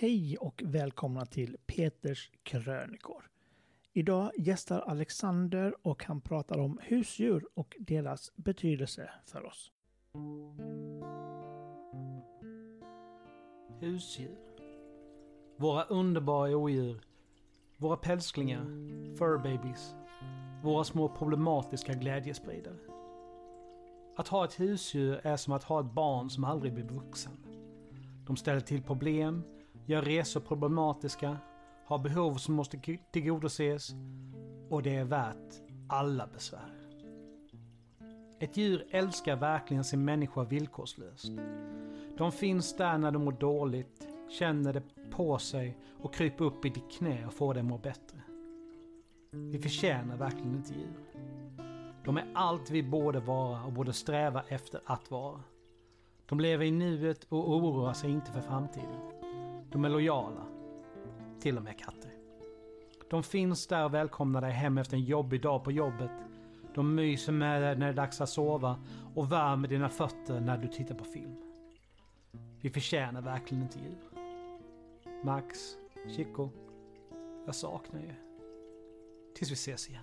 Hej och välkomna till Peters krönikor. Idag gästar Alexander och han pratar om husdjur och deras betydelse för oss. Husdjur. Våra underbara odjur. Våra pälsklingar. Furbabies. Våra små problematiska glädjespridare. Att ha ett husdjur är som att ha ett barn som aldrig blir vuxen. De ställer till problem, gör resor problematiska, har behov som måste tillgodoses och det är värt alla besvär. Ett djur älskar verkligen sin människa villkorslöst. De finns där när de mår dåligt, känner det på sig och kryper upp i ditt knä och får dig att må bättre. Vi förtjänar verkligen inte djur. De är allt vi borde vara och borde sträva efter att vara. De lever i nuet och oroar sig inte för framtiden. De är lojala. Till och med katter. De finns där och välkomnar dig hem efter en jobbig dag på jobbet. De myser med dig när det är dags att sova och värmer dina fötter när du tittar på film. Vi förtjänar verkligen inte djur. Max, Chico, jag saknar er. Tills vi ses igen.